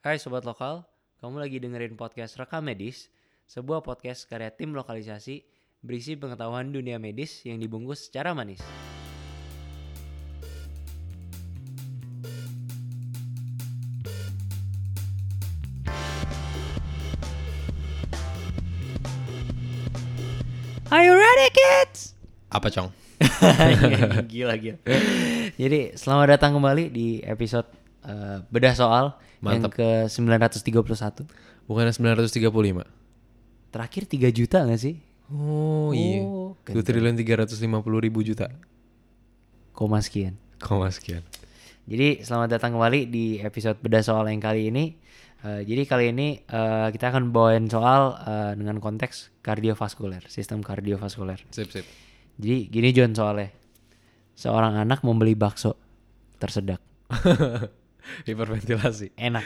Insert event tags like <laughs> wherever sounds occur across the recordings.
Hai Sobat Lokal, kamu lagi dengerin podcast Rekam Medis, sebuah podcast karya tim lokalisasi berisi pengetahuan dunia medis yang dibungkus secara manis. Are you ready kids? Apa cong? <laughs> gila gila. Jadi selamat datang kembali di episode eh, bedah soal Mantap. yang ke 931. Bukannya 935? Terakhir 3 juta gak sih? Oh, iya. Oh, 2 triliun 350 ribu juta. Koma sekian. Koma sekian. Jadi selamat datang kembali di episode bedah soal yang kali ini. Eh, jadi kali ini eh, kita akan bawain soal eh, dengan konteks kardiovaskuler, sistem kardiovaskuler. Sip, sip. Jadi gini John soalnya. Seorang anak membeli bakso tersedak. <laughs> Hiperventilasi. enak.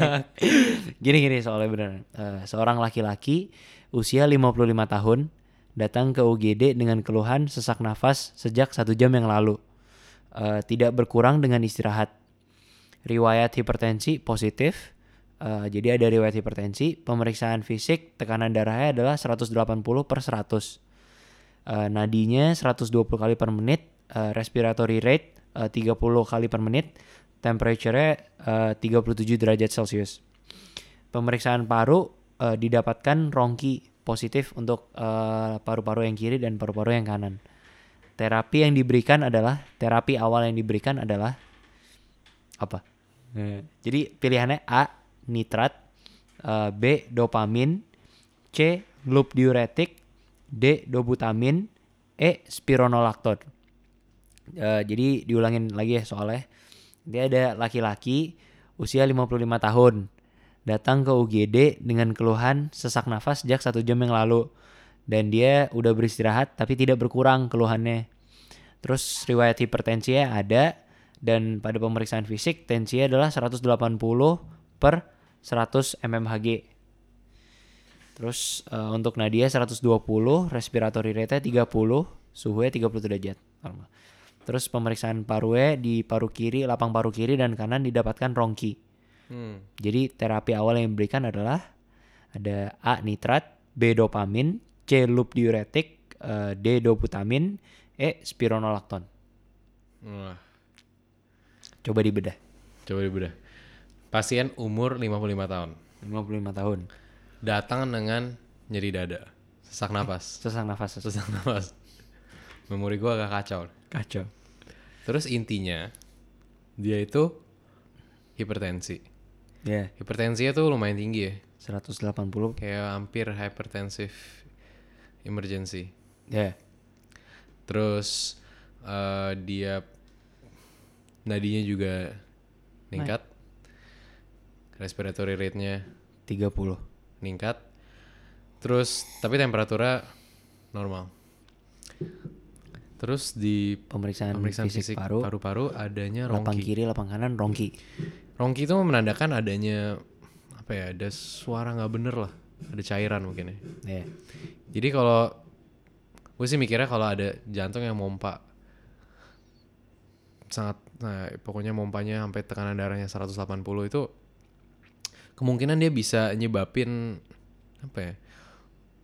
<laughs> gini gini soalnya beneran. Eh, seorang laki-laki usia 55 tahun datang ke UGD dengan keluhan sesak nafas sejak satu jam yang lalu. Eh, tidak berkurang dengan istirahat. Riwayat hipertensi positif. Eh, jadi ada riwayat hipertensi. Pemeriksaan fisik tekanan darahnya adalah 180 per 100. Eh, nadinya 120 kali per menit, eh, respiratory rate eh, 30 kali per menit, temperature-nya eh, 37 derajat Celcius. Pemeriksaan paru eh, didapatkan rongki positif untuk eh, paru-paru yang kiri dan paru-paru yang kanan. Terapi yang diberikan adalah terapi awal yang diberikan adalah apa? Jadi pilihannya A nitrat, eh, B dopamin, C loop diuretik, D dobutamin, E spironolakton. Eh, jadi diulangin lagi ya soalnya. Dia ada laki-laki usia 55 tahun datang ke UGD dengan keluhan sesak nafas sejak satu jam yang lalu dan dia udah beristirahat tapi tidak berkurang keluhannya. Terus riwayat hipertensi ada dan pada pemeriksaan fisik tensinya adalah 180 per 100 mmHg. Terus eh, untuk nadia 120, respiratory rate 30, suhunya 30 derajat normal. Terus pemeriksaan parunya di paru kiri, lapang paru kiri dan kanan didapatkan rongki. Hmm. Jadi terapi awal yang diberikan adalah ada A nitrat, B dopamin, C loop diuretik, eh, D dobutamin, E spironolakton. Wah, Coba dibedah. coba dibedah. Pasien umur 55 tahun. 55 tahun. Datang dengan nyeri dada. Sesak napas. Sesak nafas. Sesak napas. Memori gua agak kacau. Kacau. Terus intinya dia itu hipertensi. Ya, Hipertensinya tuh lumayan tinggi ya. 180. Kayak hampir hypertensive emergency. Ya. Terus eh, dia nadinya juga meningkat. Respiratory rate-nya 30. meningkat. Terus tapi temperaturnya normal. Terus di Pemeriksaan, pemeriksaan fisik, fisik paru, paru-paru adanya lapang rongki. kiri, lapang kanan, rongki. Rongki itu menandakan adanya apa ya? Ada suara nggak bener lah. Ada cairan mungkin ya. Ya. Jadi kalau gue sih mikirnya kalau ada jantung yang mompa sangat nah pokoknya mompanya sampai tekanan darahnya 180 itu kemungkinan dia bisa nyebabin apa ya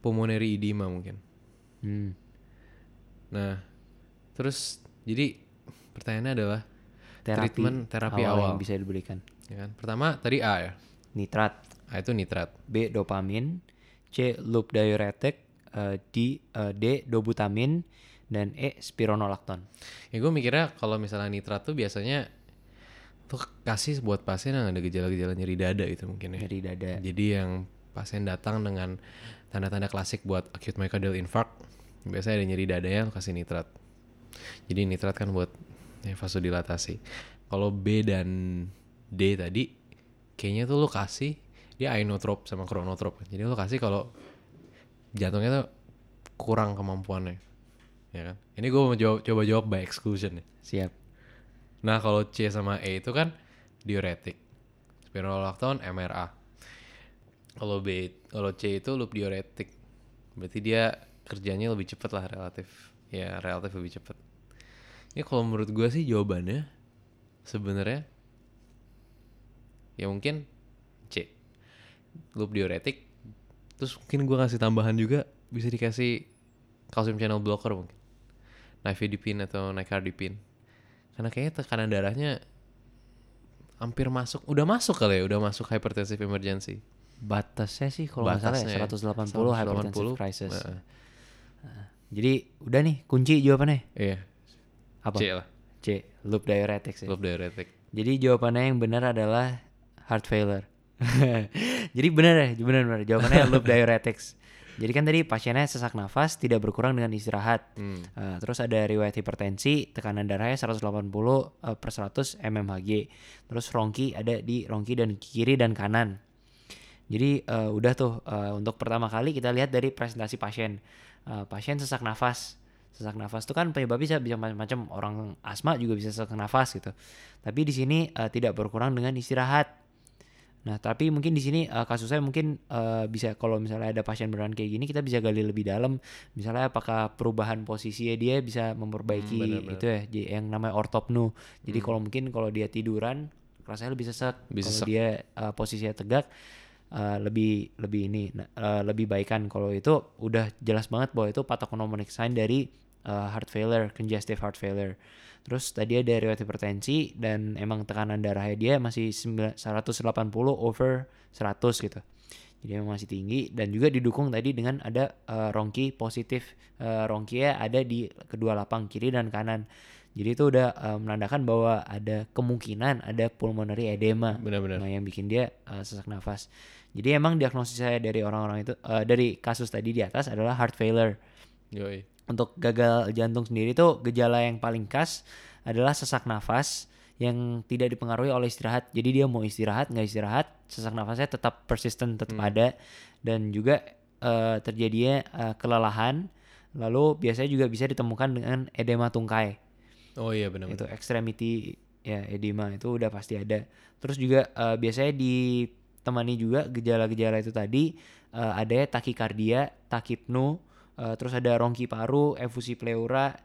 pulmonary edema mungkin. Hmm. Nah, terus jadi pertanyaannya adalah Terapi treatment terapi awal, yang bisa diberikan. ya kan? Pertama tadi A ya. Nitrat, A itu nitrat. B dopamin, C loop diuretic, eh, D eh, D dobutamin dan E spironolakton. Ya gue mikirnya kalau misalnya nitrat tuh biasanya tuh kasih buat pasien yang ada gejala-gejala nyeri dada gitu mungkin ya. Nyeri dada. Jadi yang pasien datang dengan tanda-tanda klasik buat acute myocardial infarct, biasanya ada nyeri dadanya lu kasih nitrat. Jadi nitrat kan buat ya, vasodilatasi. Kalau B dan D tadi, kayaknya tuh lu kasih dia inotrop sama chronotrop. Jadi lu kasih kalau jantungnya tuh kurang kemampuannya, ya kan? Ini gue mau jawab, coba jawab by exclusion ya. Siap. Nah kalau C sama E itu kan diuretik, spironolakton MRA. Kalau B, kalau C itu loop diuretik, berarti dia kerjanya lebih cepat lah relatif, ya relatif lebih cepat. Ini kalau menurut gue sih jawabannya sebenarnya ya mungkin C. Loop diuretik terus mungkin gue kasih tambahan juga bisa dikasih calcium channel blocker mungkin. Nifedipine atau nicardipine. Karena kayaknya tekanan darahnya hampir masuk udah masuk kali ya udah masuk hypertensive emergency. Batasnya sih kalau nggak salah ya Batasnya. ya, 180 hypertensive 180, crisis. heeh. Jadi udah nih kunci jawabannya. Iya apa? C lah C, loop diuretics ya. loop diuretik Jadi jawabannya yang benar adalah heart failure. <laughs> Jadi benar ya, benar benar. Jawabannya loop <laughs> diuretics. Jadi kan tadi pasiennya sesak nafas tidak berkurang dengan istirahat. Hmm. Uh, terus ada riwayat hipertensi, tekanan darahnya 180 uh, per 100 mmHg. Terus rongki ada di rongki dan kiri dan kanan. Jadi uh, udah tuh uh, untuk pertama kali kita lihat dari presentasi pasien. Uh, pasien sesak nafas. Sesak nafas itu kan penyebabnya bisa bisa macam-macam. Orang asma juga bisa sesak nafas gitu. Tapi di sini uh, tidak berkurang dengan istirahat. Nah, tapi mungkin di sini uh, kasusnya mungkin uh, bisa kalau misalnya ada pasien beneran kayak gini kita bisa gali lebih dalam. Misalnya apakah perubahan posisinya dia bisa memperbaiki Hmm, benar-benar. itu ya yang namanya ortopnu. Jadi kalau mungkin kalau dia tiduran rasanya lebih sesak. Kalau sesak. dia uh, posisinya tegak uh, lebih lebih ini uh, lebih baikan kalau itu udah jelas banget bahwa itu patognomonic sign dari uh, heart failure, congestive heart failure. Terus tadi ada riwayat hipertensi dan emang tekanan darahnya dia masih 9 180 over 100 gitu. Jadi memang masih tinggi dan juga didukung tadi dengan ada uh, rongki positif. Uh, rongkinya ada di kedua lapang kiri dan kanan. Jadi itu udah uh, menandakan bahwa ada kemungkinan ada pulmonary edema. benar-benar Nah, yang bikin dia uh, sesak nafas. Jadi emang diagnosis saya dari orang-orang itu uh, dari kasus tadi di atas adalah heart failure. Yoi. Untuk gagal jantung sendiri tuh gejala yang paling khas adalah sesak nafas yang tidak dipengaruhi oleh istirahat. Jadi dia mau istirahat nggak istirahat, sesak nafasnya tetap persisten, tetap ada. Dan juga uh, terjadinya uh, kelelahan. Lalu biasanya juga bisa ditemukan dengan edema tungkai. Oh iya benar itu extremity ya edema itu udah pasti ada. Terus juga eh, biasanya ditemani juga gejala-gejala itu tadi eh, ada takikardia takipnu eh, terus ada rongki paru efusi pleura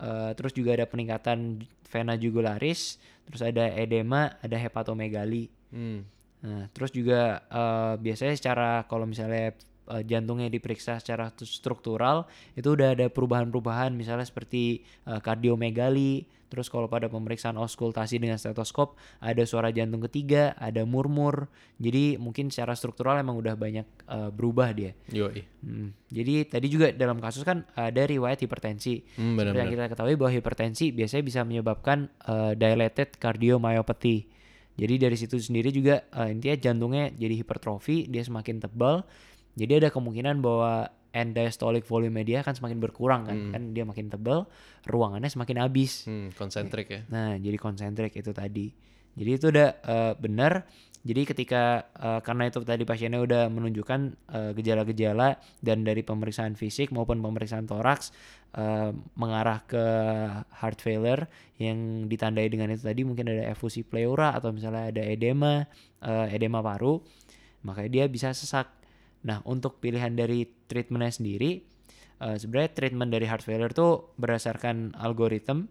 eh, terus juga ada peningkatan vena jugularis terus ada edema ada hepatomegali Hmm. Nah, terus juga eh, biasanya secara kalau misalnya eh, jantungnya diperiksa secara tu- struktural itu udah ada perubahan-perubahan misalnya seperti eh, kardiomegali. Terus kalau pada pemeriksaan auskultasi dengan stetoskop ada suara jantung ketiga, ada murmur. Jadi mungkin secara struktural emang udah banyak eh, berubah dia. Yoi. Hmm, Jadi tadi juga dalam kasus kan ada riwayat hipertensi. Hmm, Seperti yang benar-benar. kita ketahui bahwa hipertensi biasanya bisa menyebabkan uh, dilated cardiomyopathy. Jadi dari situ sendiri juga uh, intinya jantungnya jadi hipertrofi, dia semakin tebal. Jadi ada kemungkinan bahwa end diastolic volume dia akan semakin berkurang kan. Kan dia makin tebal, ruangannya semakin habis. Hmm, konsentrik ya. Nah, jadi konsentrik itu tadi. Jadi itu udah eh, benar. Jadi ketika eh, karena itu tadi pasiennya udah menunjukkan eh, gejala-gejala dan dari pemeriksaan fisik maupun pemeriksaan toraks eh, mengarah ke heart failure yang ditandai dengan itu tadi mungkin ada efusi pleura atau misalnya ada edema, eh, edema paru, makanya dia bisa sesak. Nah, untuk pilihan dari treatmentnya sendiri, eh, sebenarnya treatment dari heart failure tuh berdasarkan algoritma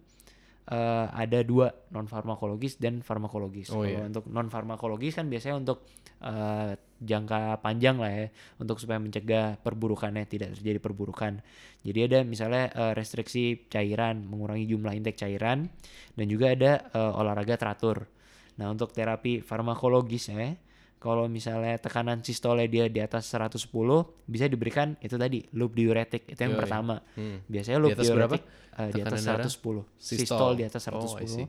eh, ada dua non farmakologis dan farmakologis. Oh, Kalau iya. untuk non farmakologis kan biasanya untuk eh, jangka panjang lah ya, untuk supaya mencegah perburukannya tidak terjadi perburukan. Jadi ada misalnya eh, restriksi cairan, mengurangi jumlah intake cairan, dan juga ada eh, olahraga teratur. Nah untuk terapi farmakologis ya, kalau misalnya tekanan sistole dia di atas 110 bisa diberikan itu tadi loop diuretik itu yang Yoi. pertama. Hmm. Biasanya Di loop berapa? diuretik eh, di atas Tekanan darah? 110. Sistol. Sistol di atas Oh, I 110. see.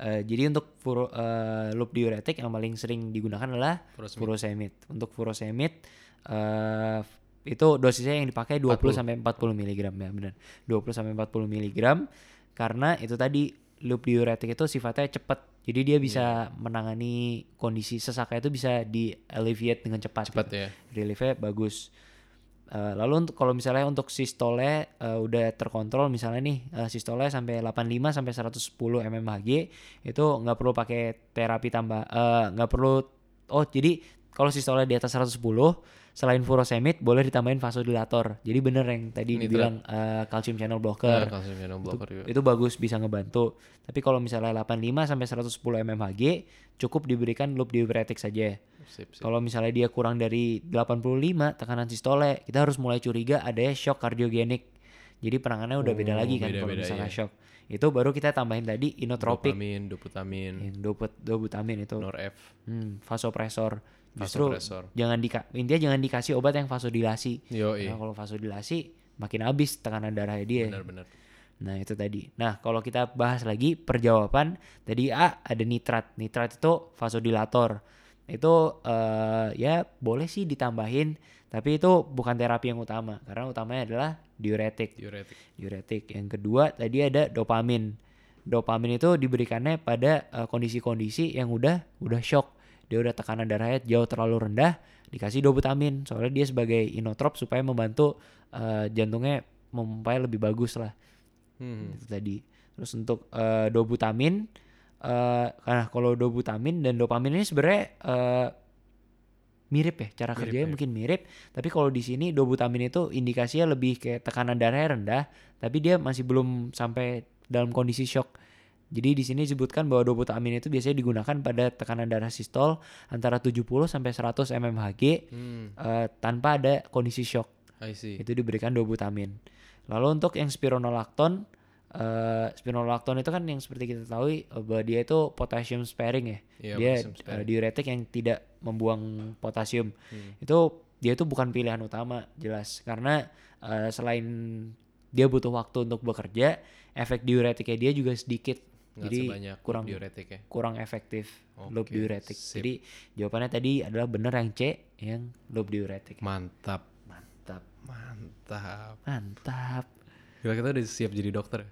Eh, jadi untuk furo, eh, loop diuretik yang paling sering digunakan adalah Furosemide. furosemide. Untuk furosemide eh, itu dosisnya yang dipakai 20 40. sampai 40 mg ya benar. 20 sampai 40 mg karena itu tadi loop diuretik itu sifatnya cepat. Jadi dia bisa Iya. menangani kondisi sesaknya itu bisa di alleviate dengan cepat. Cepat gitu ya. reliefnya bagus. Eh, lalu untuk kalau misalnya untuk sistole eh, udah terkontrol misalnya nih eh, sistole sampai 85 sampai 110 mmHg itu nggak perlu pakai terapi tambah eh, nggak perlu oh jadi kalau sistole di atas 110 selain furosemid boleh ditambahin vasodilator. Jadi bener yang tadi Nitrat. dibilang eh, calcium channel blocker. calcium channel blocker juga. itu bagus bisa ngebantu. Tapi kalau misalnya 85 sampai 110 mmHg cukup diberikan loop diuretik saja. Kalau misalnya dia kurang dari 85 tekanan sistole, kita harus mulai curiga adanya shock kardiogenik. Jadi penanganannya udah beda Oh, lagi kan kalau misalnya iya. shock. Itu baru kita tambahin tadi inotropik, Dopamin, doputamin, doput dobutamin itu. noref, Hmm, vasopresor. Justru vasopresor. jangan dika intinya jangan dikasih obat yang vasodilasi. Yo, Karena kalau vasodilasi makin habis tekanan darahnya dia. benar-benar. Nah itu tadi. Nah kalau kita bahas lagi perjawaban tadi A ada nitrat. Nitrat itu vasodilator. Itu eh, ya boleh sih ditambahin, tapi itu bukan terapi yang utama karena utamanya adalah diuretik. Diuretik. Diuretik. Yang kedua tadi ada dopamin. Dopamin itu diberikannya pada eh, kondisi-kondisi yang udah udah shock. Dia udah tekanan darahnya jauh terlalu rendah, dikasih dobutamin. Soalnya dia sebagai inotrop supaya membantu eh, jantungnya memompai lebih bagus lah Hmm. itu tadi. Terus untuk eh, dobutamin, eh karena kalau dobutamin dan dopamin ini sebenarnya eh, mirip ya cara Mirip, kerjanya mirip. mungkin mirip. Tapi kalau di sini dobutamin itu indikasinya lebih kayak tekanan darahnya rendah, tapi dia masih belum sampai dalam kondisi shock. Jadi di sini disebutkan bahwa dobutamin itu biasanya digunakan pada tekanan darah sistol antara 70 sampai 100 mmHg Hmm. eh, tanpa ada kondisi shock I see. itu diberikan dobutamin. Lalu untuk yang spironolakton, eh spironolakton itu kan yang seperti kita tahu eh, bahwa dia itu potassium sparing ya. Iya, dia sparing. eh, diuretik yang tidak membuang potasium. Hmm. Itu dia itu bukan pilihan utama jelas karena eh, selain dia butuh waktu untuk bekerja, efek diuretiknya dia juga sedikit. Nggak jadi kurang diuretik ya. kurang efektif loop Oke, diuretik. sip. Jadi jawabannya tadi adalah benar yang C yang loop diuretik. Mantap. Mantap. Mantap. Mantap. Gila kita udah siap jadi dokter.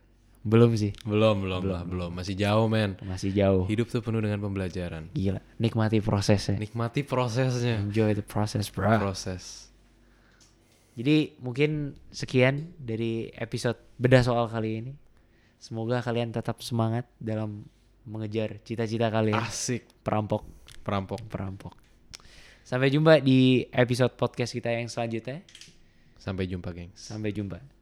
Belum sih. Belum, belum, lah, belum. Masih jauh, men. Masih jauh. Hidup tuh penuh dengan pembelajaran. Gila, nikmati prosesnya. Nikmati prosesnya. Enjoy the process, bro. Proses. Jadi mungkin sekian dari episode bedah soal kali ini. Semoga kalian tetap semangat dalam mengejar cita-cita kalian. Asik. Perampok, Perampok. perampok. Sampai jumpa di episode podcast kita yang selanjutnya. Sampai jumpa, gengs. Sampai jumpa.